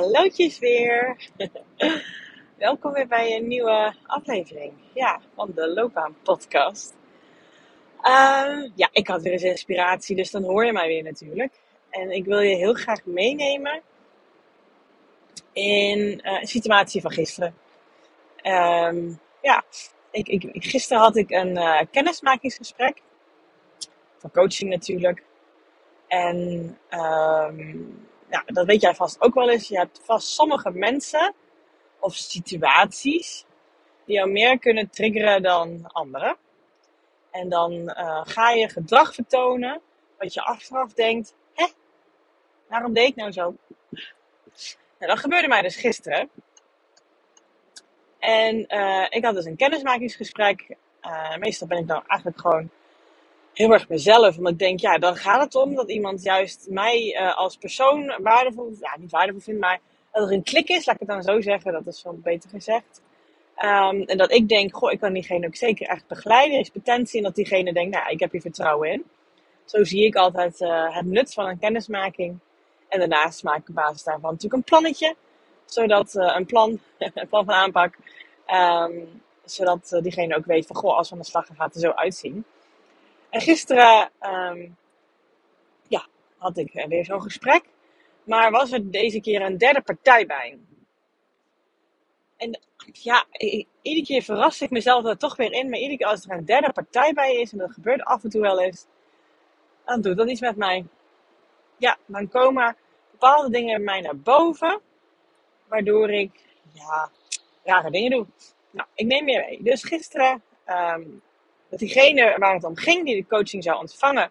Hallootjes weer. Welkom weer bij een nieuwe aflevering ja, van de Loopbaan Podcast. Ehm, ja, ik had weer eens inspiratie, dus dan hoor je mij weer natuurlijk. En ik wil je heel graag meenemen in uh, een situatie van gisteren. Um, ja, ik, ik, gisteren had ik een uh, kennismakingsgesprek. Van coaching natuurlijk. En um, ja, dat weet jij vast ook wel eens. Je hebt vast sommige mensen of situaties die jou meer kunnen triggeren dan anderen. En dan uh, ga je gedrag vertonen wat je achteraf denkt: hè, waarom deed ik nou zo? Nou, dat gebeurde mij dus gisteren. En uh, ik had dus een kennismakingsgesprek. Uh, meestal ben ik dan eigenlijk gewoon heel erg mezelf. Omdat ik denk, ja, dan gaat het om dat iemand juist mij uh, als persoon waardevol, ja, niet waardevol vindt, maar dat er een klik is, laat ik het dan zo zeggen, dat is wel beter gezegd. Um, en dat ik denk, goh, ik kan diegene ook zeker echt begeleiden, is potentie. En dat diegene denkt, nou, ik heb hier vertrouwen in. Zo zie ik altijd uh, het nut van een kennismaking. En daarnaast maak ik op basis daarvan natuurlijk een plannetje. Zodat uh, een plan, een plan van aanpak. Um, zodat diegene ook weet van, goh, als we aan de slag gaan, gaat het er zo uitzien. En gisteren um, ja, had ik weer zo'n gesprek. Maar was er deze keer een derde partij bij. En ja, iedere keer verras ik mezelf er toch weer in. Maar iedere keer als er een derde partij bij is, en dat gebeurt af en toe wel eens, dan doet dat iets met mij. Ja, dan komen bepaalde dingen bij mij naar boven, waardoor ik ja, rare dingen doe. Nou, ik neem meer mee. Dus gisteren um, dat diegene waar het om ging, die de coaching zou ontvangen,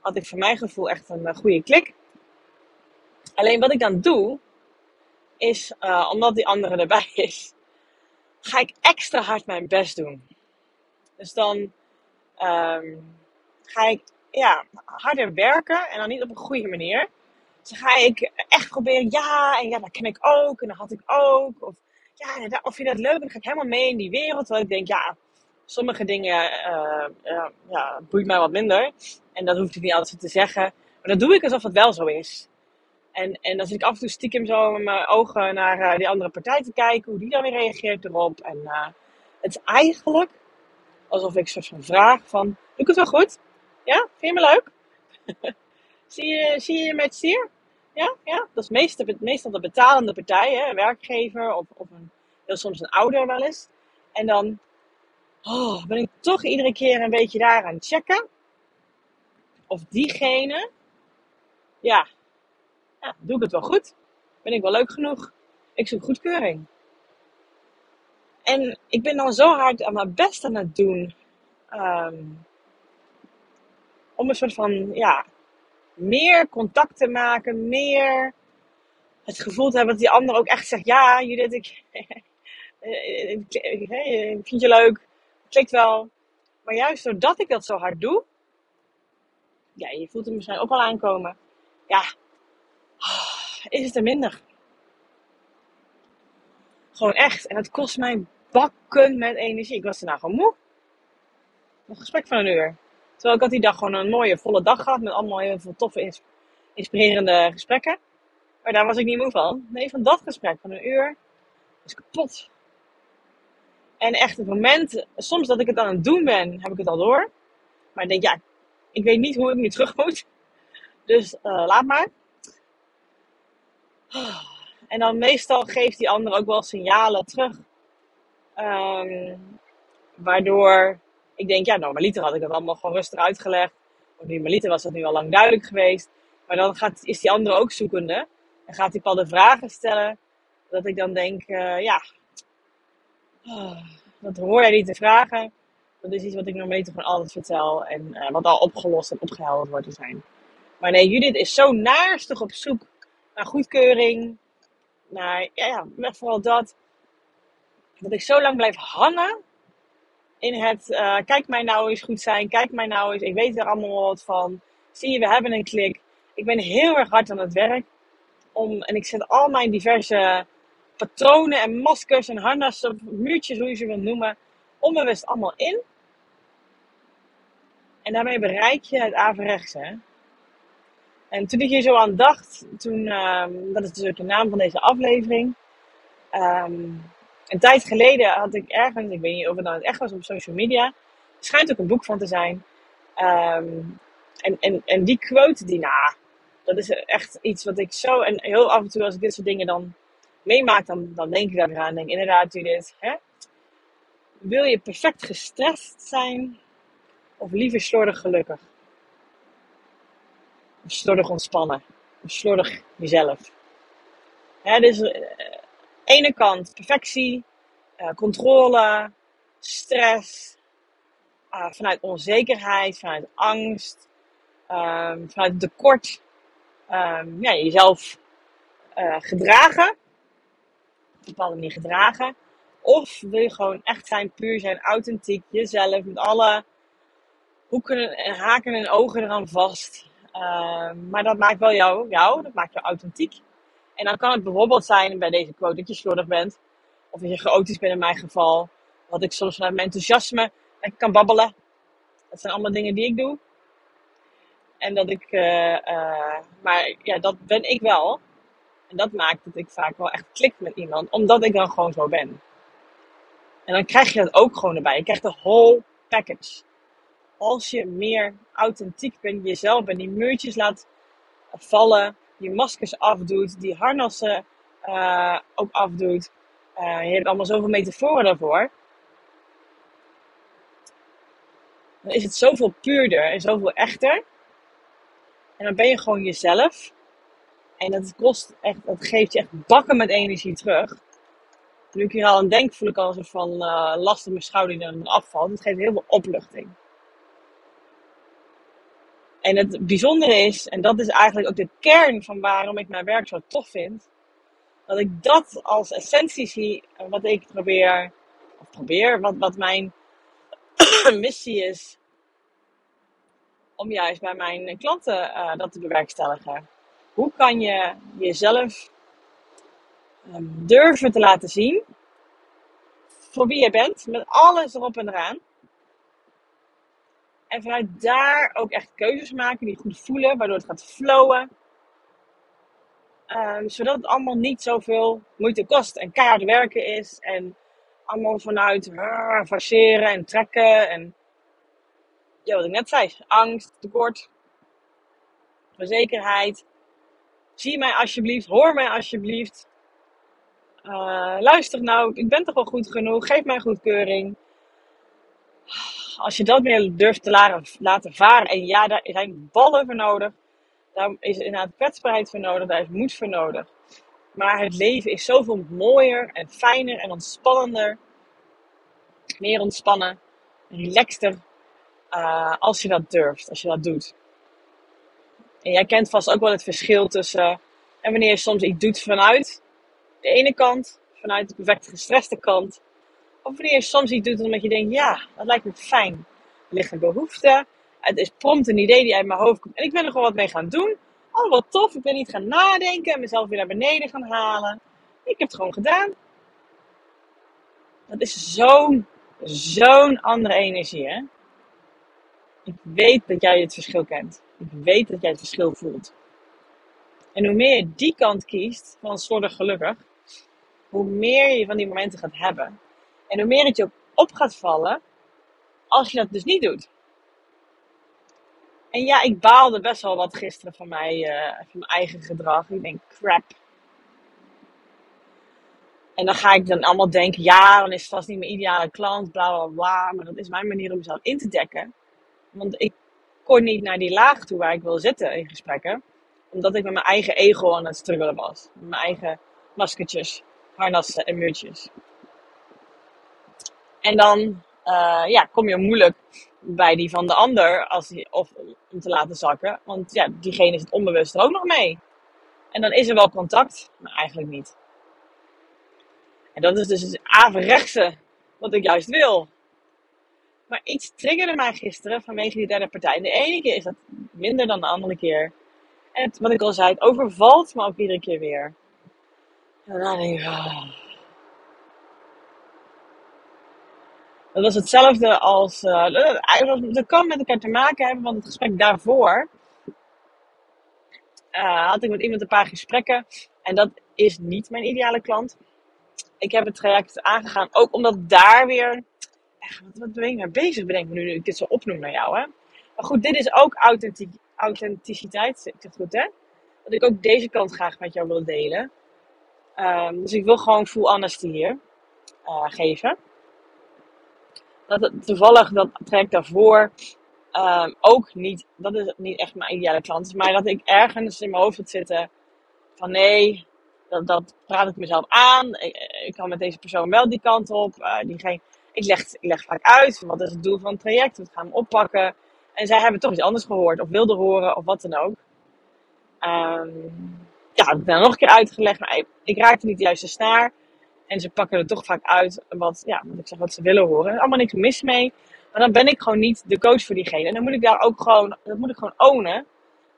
had ik voor mijn gevoel echt een eh, goede klik. Alleen wat ik dan doe, is, uh, omdat die andere erbij is, ga ik extra hard mijn best doen. Dus dan um, ga ik ja, harder werken en dan niet op een goede manier. Dus ga ik echt proberen, ja, en ja, dat ken ik ook, en dat had ik ook. Of ja, of je dat leuk, dan ga ik helemaal mee in die wereld. Terwijl ik denk, ja, sommige dingen uh, ja, boeit mij wat minder. En dat hoef ik niet altijd te zeggen. Maar dat doe ik alsof het wel zo is. En, en dan zit ik af en toe stiekem zo met mijn ogen naar uh, die andere partij te kijken. Hoe die dan weer reageert erop. En het is eigenlijk alsof ik soort van vraag van... Doe ik het wel goed? Ja? Vind je me leuk? zie, je, zie je met stier? Ja? Ja? Dat is meestal, meestal de betalende partij. Hè? Een werkgever of, of een, heel soms een ouder wel eens. En dan oh, ben ik toch iedere keer een beetje daar aan checken. Of diegene, ja, doe ik het wel goed? Ben ik wel leuk genoeg? Ik zoek goedkeuring. En ik ben dan zo hard aan mijn best aan het doen. Um, om een soort van, ja, meer contact te maken, meer het gevoel te hebben dat die ander ook echt zegt: Ja, Judith, ik, ik, ik, ik vind je leuk klikt wel. Maar juist doordat ik dat zo hard doe, ja, je voelt het misschien ook wel aankomen. Ja, is het er minder. Gewoon echt. En het kost mij bakken met energie. Ik was daarna gewoon moe. Een gesprek van een uur. Terwijl ik had die dag gewoon een mooie volle dag gehad. Met allemaal heel veel toffe, inspirerende gesprekken. Maar daar was ik niet moe van. Nee, van dat gesprek van een uur. Was kapot. En echt het moment, soms dat ik het aan het doen ben, heb ik het al door. Maar ik denk, ja, ik weet niet hoe ik nu terug moet. Dus uh, laat maar. En dan meestal geeft die ander ook wel signalen terug. Um, waardoor ik denk, ja, normaliter had ik het allemaal gewoon rustig uitgelegd. Of normaliter was dat nu al lang duidelijk geweest. Maar dan gaat, is die andere ook zoekende. En gaat hij bepaalde vragen stellen. Dat ik dan denk, uh, ja, Oh, dat hoor jij niet te vragen. Dat is iets wat ik normaliter gewoon altijd vertel. En uh, wat al opgelost en opgehelderd wordt te zijn. Maar nee, Judith is zo naarstig op zoek naar goedkeuring. Naar, ja, ja vooral dat. Dat ik zo lang blijf hangen in het, uh, kijk mij nou eens goed zijn. Kijk mij nou eens, ik weet er allemaal wat van. Zie je, we hebben een klik. Ik ben heel erg hard aan het werk. Om, en ik zet al mijn diverse patronen en maskers en harnassen, muurtjes, hoe je ze wilt noemen, onbewust allemaal in. En daarmee bereik je het averechtse. En toen ik hier zo aan dacht, toen, ehm, dat is dus de naam van deze aflevering. Ehm, een tijd geleden had ik ergens, ik weet niet of het nou echt was op social media. Er schijnt ook een boek van te zijn. Ehm, en, en, en die quote, die, nou, dat is echt iets wat ik zo, en heel af en toe als ik dit soort dingen dan meemaak, dan, dan denk ik daar weer aan. Denk inderdaad, Judith, hè? Wil je perfect gestrest zijn? Of liever slordig gelukkig? Of slordig ontspannen? Slordig jezelf? Hè, dus uh, ene kant perfectie, uh, controle, stress, uh, vanuit onzekerheid, vanuit angst, um, vanuit tekort, um, ja, jezelf gedragen, bepaalde manier gedragen. Of wil je gewoon echt zijn, puur zijn, authentiek, jezelf, met alle hoeken en haken en ogen eraan vast. Uh, maar dat maakt wel jou, jou, dat maakt jou authentiek. En dan kan het bijvoorbeeld zijn bij deze quote dat je slordig bent. Of dat je chaotisch bent in mijn geval. Dat ik soms vanuit mijn enthousiasme lekker kan babbelen. Dat zijn allemaal dingen die ik doe. En dat ik, uh, uh, maar ja, dat ben ik wel. En dat maakt dat ik vaak wel echt klik met iemand, omdat ik dan gewoon zo ben. En dan krijg je dat ook gewoon erbij. Je krijgt de whole package. Als je meer authentiek bent, jezelf bent, die muurtjes laat vallen, die maskers afdoet, die harnassen uh, ook afdoet. Uh, je hebt allemaal zoveel metaforen daarvoor. Dan is het zoveel puurder en zoveel echter. En dan ben je gewoon jezelf. En dat, kost echt, dat geeft je echt bakken met energie terug. Nu ik hier al aan denk, voel ik al een van uh, last op mijn schouder die dan afvalt. Het geeft heel veel opluchting. En het bijzondere is, en dat is eigenlijk ook de kern van waarom ik mijn werk zo tof vind, dat ik dat als essentie zie, wat ik probeer, of probeer, wat, wat mijn missie is, om juist bij mijn klanten uh, dat te bewerkstelligen. Hoe kan je jezelf um, durven te laten zien voor wie je bent, met alles erop en eraan. En vanuit daar ook echt keuzes maken die goed voelen, waardoor het gaat flowen. Um, zodat het allemaal niet zoveel moeite kost en keihard werken is. En allemaal vanuit uh, faceren en trekken. En ja, wat ik net zei, angst, tekort, onzekerheid. Zie mij alsjeblieft, hoor mij alsjeblieft. Uh, luister nou, ik ben toch wel goed genoeg, geef mij goedkeuring. Als je dat meer durft te laten, varen, en ja, daar zijn ballen voor nodig. Daar is inderdaad kwetsbaarheid voor nodig, daar is moed voor nodig. Maar het leven is zoveel mooier en fijner en ontspannender. Meer ontspannen, relaxter. Uh, als je dat durft, als je dat doet. En jij kent vast ook wel het verschil tussen. En wanneer je soms iets doet vanuit de ene kant, vanuit de perfect gestreste kant. Of wanneer je soms iets doet omdat je denkt, ja, dat lijkt me fijn. Er ligt een behoefte. Het is prompt een idee die uit mijn hoofd komt. En ik wil er gewoon wat mee gaan doen. Oh, wat tof. Ik ben niet gaan nadenken en mezelf weer naar beneden gaan halen. Ik heb het gewoon gedaan. Dat is zo'n, zo'n andere energie, hè. Ik weet dat jij het verschil kent. Ik weet dat jij het verschil voelt. En hoe meer je die kant kiest, van slordig gelukkig, hoe meer je van die momenten gaat hebben. En hoe meer het je op gaat vallen als je dat dus niet doet. En ja, ik baalde best wel wat gisteren van, mij, uh, van mijn eigen gedrag. Ik denk, crap. En dan ga ik dan allemaal denken, ja, dan is het vast niet mijn ideale klant, bla bla bla. Maar dat is mijn manier om mezelf in te dekken. Want ik kon niet naar die laag toe waar ik wil zitten in gesprekken. Omdat ik met mijn eigen ego aan het struggelen was. Met mijn eigen maskertjes harnassen en muurtjes. En dan uh, ja, kom je moeilijk bij die van de ander als of, om te laten zakken. Want ja, diegene het onbewust er ook nog mee. En dan is er wel contact, maar eigenlijk niet. En dat is dus het averechtse wat ik juist wil. Maar iets triggerde mij gisteren vanwege die derde partij. En de ene keer is dat minder dan de andere keer. En wat ik al zei, het overvalt me ook iedere keer weer. En dan denk ik, oh. Dat was hetzelfde als. Uh, dat kan met elkaar te maken hebben, want het gesprek daarvoor eh, had ik met iemand een paar gesprekken. En dat is niet mijn ideale klant. Ik heb het traject aangegaan, ook omdat daar weer. Wat, wat ben ik mee bezig, bedenk nu, ik dit zo opnoem naar jou. Hè? Maar goed, dit is ook authenticiteit. Ik zeg goed, hè? Dat ik ook deze kant graag met jou wil delen. Ehm, dus ik wil gewoon full honesty hier uh, geven. Dat toevallig dat traject daarvoor um, ook niet, dat is niet echt mijn ideale klant maar dat ik ergens in mijn hoofd zit zitten van nee, dat, dat praat ik mezelf aan. Ik, kan met deze persoon wel die kant op. Uh, diegene, ik, leg, ik leg vaak uit wat is het doel van het traject, wat gaan we oppakken. En zij hebben toch iets anders gehoord, of wilden horen, of wat dan ook. Um, ja, heb ik dan nog een keer uitgelegd, maar ik raakte niet de juiste snaar. En ze pakken er toch vaak uit wat, ja, ik zeg, wat ze willen horen. Er is allemaal niks mis mee. Maar dan ben ik gewoon niet de coach voor diegene. En dan moet ik daar ook gewoon, dat moet ik gewoon ownen. En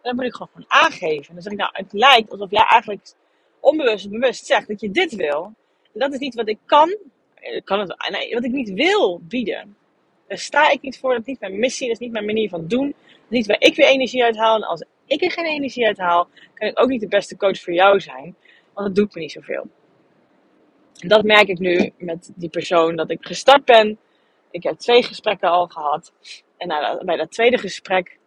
dan moet ik gewoon, gewoon aangeven. En dan zeg ik nou, het lijkt alsof jij eigenlijk onbewust bewust zegt dat je dit wil. En dat is niet wat ik kan, het, nee, wat ik niet wil bieden. Daar sta ik niet voor, dat is niet mijn missie, dat is niet mijn manier van doen. Dat is niet waar ik weer energie uit haal. En als ik er geen energie uit haal, kan ik ook niet de beste coach voor jou zijn. Want dat doet me niet zoveel. En dat merk ik nu met die persoon dat ik gestart ben. Ik heb twee gesprekken al gehad. En bij dat tweede gesprek,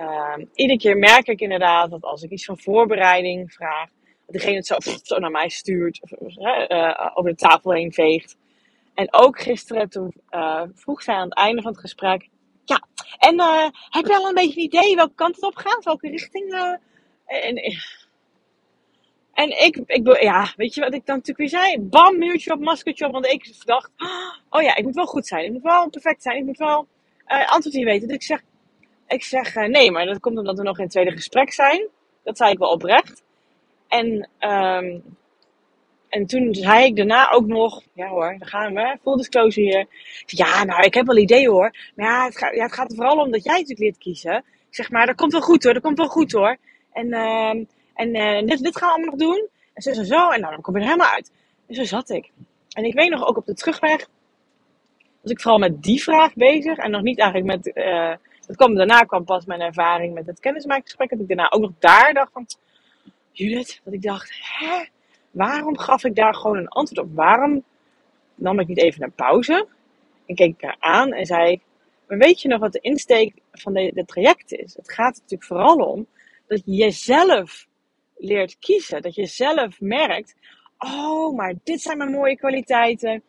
uh, iedere keer merk ik inderdaad dat als ik iets van voorbereiding vraag, dat degene het zo, zo naar mij stuurt, of uh, over de tafel heen veegt. En ook gisteren, toen uh, vroeg zij aan het einde van het gesprek, ja, en uh, heb je al een beetje een idee welke kant het op gaat? Welke richting? Uh, en, en ik, ik, ja, weet je wat ik dan natuurlijk weer zei? Bam, muurtje op, maskertje op. Want ik dacht, oh ja, ik moet wel goed zijn. Ik moet wel perfect zijn. Ik moet wel antwoord hier weten. Dus ik zeg, ik zeg nee, maar dat komt omdat we nog in het tweede gesprek zijn. Dat zei ik wel oprecht. En um, en toen zei ik daarna ook nog, ja hoor, daar gaan we, full disclosure hier. Ja, nou, ik heb wel ideeën hoor. Maar ja het, gaat, ja, het gaat er vooral om dat jij natuurlijk leert kiezen. Ik zeg maar, dat komt wel goed hoor, dat komt wel goed hoor. En, uh, en uh, dit, gaan we allemaal nog doen. En zo en zo. En nou, dan kom je er helemaal uit. En zo zat ik. En ik weet nog, ook op de terugweg, was ik vooral met die vraag bezig. En nog niet eigenlijk met, uh, dat kwam, daarna kwam pas mijn ervaring met het kennismakingsgesprek. Dat ik daarna ook nog daar dacht van, Judith, dat ik dacht, hè? Waarom gaf ik daar gewoon een antwoord op? Waarom nam ik niet even een pauze? En keek ik haar aan en zei: Maar weet je nog wat de insteek van dit traject is? Het gaat natuurlijk vooral om dat je zelf leert kiezen. Dat je zelf merkt: Oh, maar dit zijn mijn mooie kwaliteiten.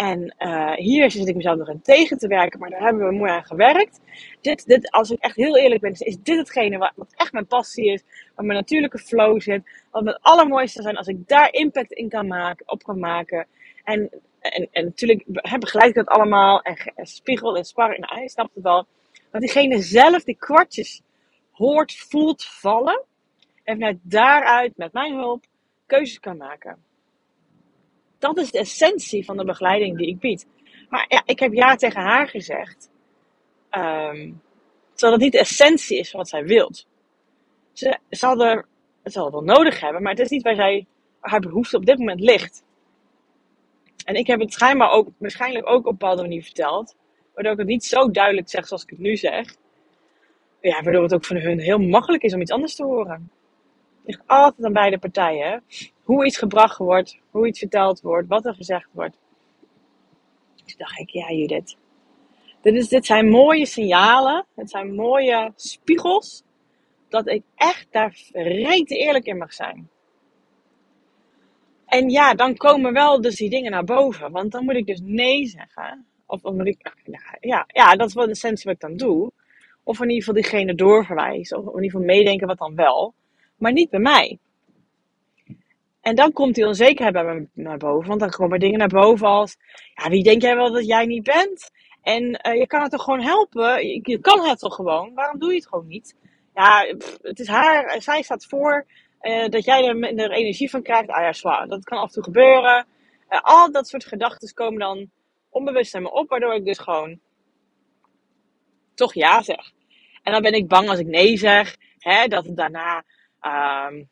En uh, hier zit ik mezelf nog in tegen te werken, maar daar hebben we mooi aan gewerkt. Dit, dit, als ik echt heel eerlijk ben, is dit hetgene wat, echt mijn passie is, waar mijn natuurlijke flow zit. Wat het allermooiste zijn als ik daar impact in kan maken, op kan maken. En, en, en natuurlijk begeleid ik dat allemaal en, en spiegel en sparren. Nou, hij snapt het wel. Dat diegene zelf die kwartjes hoort, voelt vallen. En vanuit daaruit, met mijn hulp, keuzes kan maken. Dat is de essentie van de begeleiding die ik bied. Maar ja, ik heb ja tegen haar gezegd. Um, terwijl dat niet de essentie is van wat zij wilt. Ze zal, er, het zal wel nodig hebben, maar het is niet waar zij haar behoefte op dit moment ligt. En ik heb het schijnbaar ook, waarschijnlijk ook op een bepaalde manier verteld. Waardoor ik het niet zo duidelijk zeg zoals ik het nu zeg. Ja, waardoor het ook voor hun heel makkelijk is om iets anders te horen. Ligt altijd aan beide partijen. Hoe iets gebracht wordt, hoe iets verteld wordt, wat er gezegd wordt. Dus dacht ik, ja Judith. Dit, is, dit zijn mooie signalen. Het zijn mooie spiegels. Dat ik echt daar rete eerlijk in mag zijn. En ja, dan komen wel dus die dingen naar boven. Want dan moet ik dus nee zeggen. Of, of moet ik, ja, ja, dat is wel de essentie wat ik dan doe. Of in ieder geval diegene doorverwijzen. Of in ieder geval meedenken wat dan wel. Maar niet bij mij. En dan komt die onzekerheid bij me naar boven. Want dan komen dingen naar boven als... Ja, wie denk jij wel dat jij niet bent? En uh, je kan het toch gewoon helpen? Je, kan het toch gewoon? Waarom doe je het gewoon niet? Ja, het is haar... Zij staat voor uh, dat jij er minder energie van krijgt. Ah ja, zwaar. Dat kan af en toe gebeuren. Al dat soort gedachten komen dan onbewust naar me op. Waardoor ik dus gewoon... Toch ja zeg. En dan ben ik bang als ik nee zeg. Hè, dat het daarna... Um,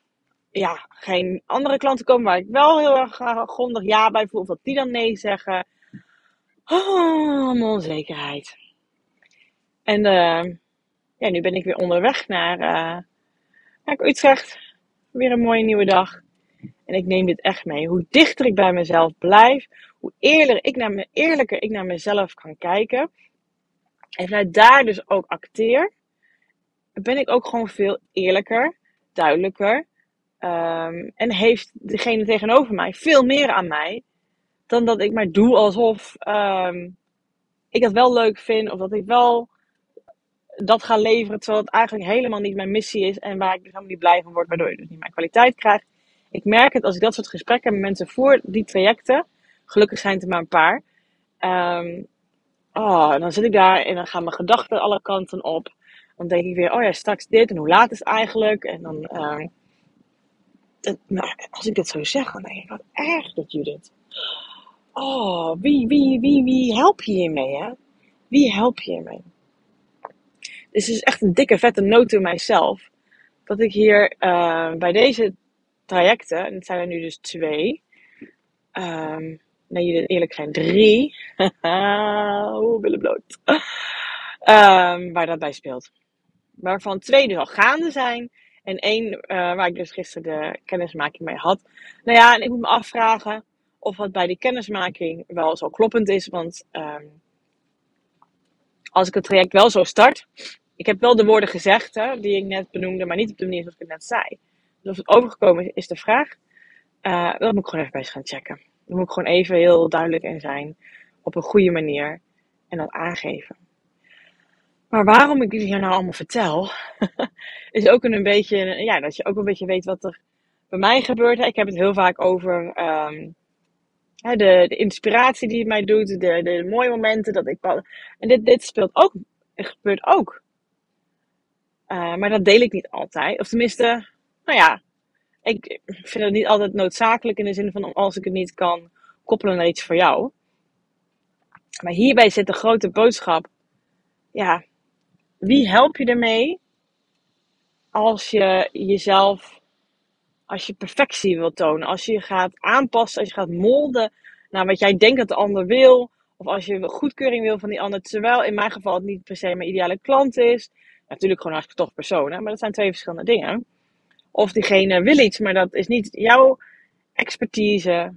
ja, geen andere klanten komen waar ik wel heel erg grondig ja bij voel. dat die dan nee zeggen. Oh, onzekerheid. En uh, ja, nu ben ik weer onderweg naar, uh, Kijk, Utrecht, weer een mooie nieuwe dag. En ik neem dit echt mee. Hoe dichter ik bij mezelf blijf, hoe eerlijker ik naar, me, eerlijker ik naar mezelf kan kijken. En vanuit daar dus ook acteer, ben ik ook gewoon veel eerlijker, duidelijker. Um, en heeft degene tegenover mij veel meer aan mij dan dat ik maar doe alsof um, ik het wel leuk vind of dat ik wel dat ga leveren, terwijl het eigenlijk helemaal niet mijn missie is en waar ik dus helemaal niet blij van word, waardoor je dus niet mijn kwaliteit krijgt. Ik merk het als ik dat soort gesprekken met mensen voer, die trajecten, gelukkig zijn het maar een paar, um, dan zit ik daar en dan gaan mijn gedachten alle kanten op. Dan denk ik weer, oh ja, straks dit en hoe laat is het eigenlijk? En dan, nou, als ik dit zo zeg, dan denk ik, wat erg dat Judith. Oh, wie, wie, wie, wie help je hiermee, hè? Wie help je hiermee? Dus het is echt een dikke vette note to myself. Dat ik hier uh, bij deze trajecten, en het zijn er nu dus twee. Um, nee, eerlijk zijn drie. Oeh, billen bloot. Um, waar dat bij speelt. Waarvan twee dus al gaande zijn. En één uh, waar ik dus gisteren de kennismaking mee had. Nou ja, en ik moet me afvragen of wat bij die kennismaking wel zo kloppend is. Want um, als ik het traject wel zo start. Ik heb wel de woorden gezegd hè, die ik net benoemde, maar niet op de manier zoals ik het net zei. Dus of het overgekomen is, is de vraag. Uh, dat moet ik gewoon even bij gaan checken. Daar moet ik gewoon even heel duidelijk in zijn. Op een goede manier. En dat aangeven. Maar waarom ik jullie hier nou allemaal vertel, is ook een beetje, ja, dat je ook een beetje weet wat er bij mij gebeurt. Ik heb het heel vaak over um, de, de, inspiratie die het mij doet, de, de, mooie momenten dat ik. En dit, dit speelt ook, het gebeurt ook. Uh, maar dat deel ik niet altijd. Of tenminste, nou ja, ik vind het niet altijd noodzakelijk in de zin van als ik het niet kan koppelen naar iets voor jou. Maar hierbij zit de grote boodschap. Ja, wie help je ermee als je jezelf, als je perfectie wilt tonen, als je gaat aanpassen, als je gaat molden naar wat jij denkt dat de ander wil, of als je goedkeuring wil van die ander, terwijl in mijn geval het niet per se mijn ideale klant is. Natuurlijk gewoon een hartstikke tof persoon, maar dat zijn twee verschillende dingen. Of diegene wil iets, maar dat is niet jouw expertise.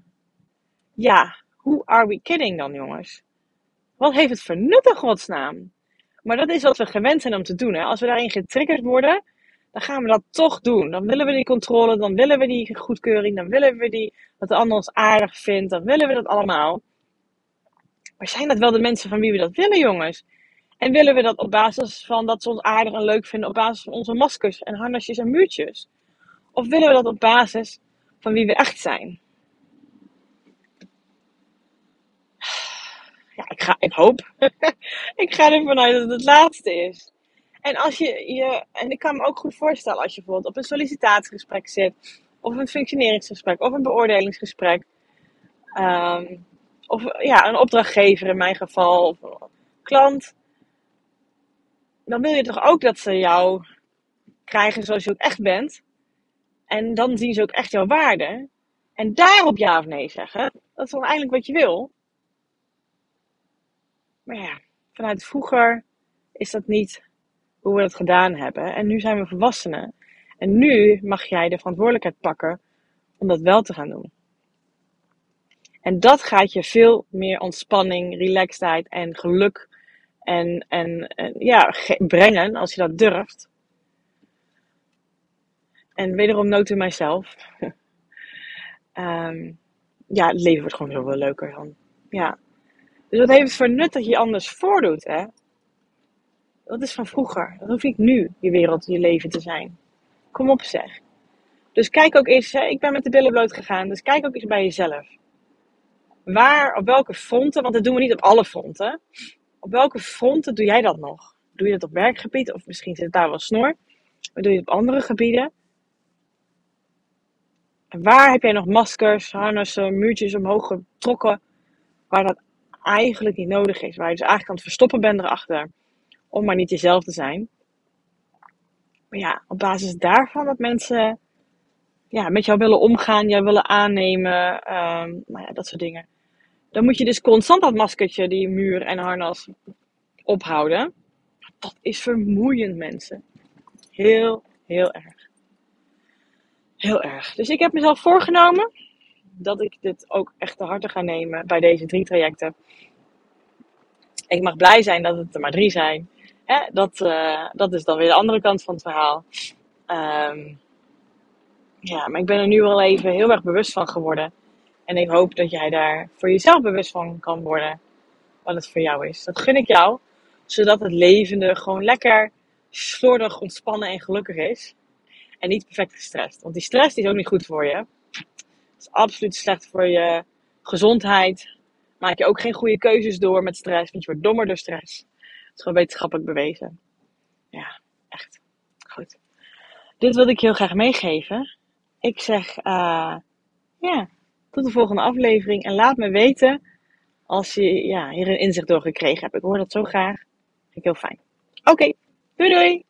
Ja, who are we kidding dan, jongens? Wat heeft het voor nut in godsnaam? Maar dat is wat we gewend zijn om te doen. Hè? Als we daarin getriggerd worden, dan gaan we dat toch doen. Dan willen we die controle, dan willen we die goedkeuring, dan willen we die, dat de ander ons aardig vindt, dan willen we dat allemaal. Maar zijn dat wel de mensen van wie we dat willen, jongens? En willen we dat op basis van dat ze ons aardig en leuk vinden, op basis van onze maskers en harnasjes en muurtjes? Of willen we dat op basis van wie we echt zijn? Ja, ik, ga, ik hoop. ik ga ervan uit dat het het laatste is. En als je, je, en ik kan me ook goed voorstellen als je bijvoorbeeld op een sollicitatiegesprek zit, of een functioneringsgesprek, of een beoordelingsgesprek, um, of ja, een opdrachtgever in mijn geval, of een klant, dan wil je toch ook dat ze jou krijgen zoals je ook echt bent. En dan zien ze ook echt jouw waarde. En daarop ja of nee zeggen. Dat is dan eigenlijk wat je wil. Maar ja, vanuit vroeger is dat niet hoe we dat gedaan hebben. En nu zijn we volwassenen. En nu mag jij de verantwoordelijkheid pakken om dat wel te gaan doen. En dat gaat je veel meer ontspanning, relaxedheid en geluk en, en, en ja, brengen als je dat durft. En wederom note mijzelf. um, ja, het leven wordt gewoon heel veel leuker dan. Ja. Dus wat heeft het voor nut dat je anders voordoet, hè? Dat is van vroeger. Dat hoef ik nu, je wereld, je leven te zijn. Kom op zeg. Dus kijk ook eens, hè, ik ben met de billen bloot gegaan, dus kijk ook eens bij jezelf. Waar, op welke fronten, want dat doen we niet op alle fronten. Op welke fronten doe jij dat nog? Doe je dat op werkgebied of misschien zit daar wel snor? Maar doe je het op andere gebieden? En waar heb jij nog maskers, harnessen, muurtjes omhoog getrokken waar dat eigenlijk niet nodig is? Waar je dus eigenlijk aan het verstoppen bent erachter om maar niet jezelf te zijn. Maar ja, op basis daarvan dat mensen ja, met jou willen omgaan, jou willen aannemen, um, nou ja, dat soort dingen. Dan moet je dus constant dat maskertje, die muur en harnas ophouden. Dat is vermoeiend, mensen. Heel, heel erg. Heel erg. Dus ik heb mezelf voorgenomen dat ik dit ook echt te harte ga nemen bij deze drie trajecten. Ik mag blij zijn dat het er maar drie zijn. Hè? Dat, uh, dat is dan weer de andere kant van het verhaal. Um, ja, maar ik ben er nu wel even heel erg bewust van geworden. En ik hoop dat jij daar voor jezelf bewust van kan worden. Wat het voor jou is. Dat gun ik jou. Zodat het levende gewoon lekker slordig, ontspannen en gelukkig is. En niet perfect gestrest. Want die stress is ook niet goed voor je. Is absoluut slecht voor je gezondheid. Maak je ook geen goede keuzes door met stress. Want je wordt dommer door stress. Het is gewoon wetenschappelijk bewezen. Ja, echt. Goed. Dit wilde ik heel graag meegeven. Ik zeg, uh, ja, tot de volgende aflevering. En laat me weten als je ja, hier een inzicht door gekregen hebt. Ik hoor dat zo graag. Vind ik heel fijn. Oké, doei doei!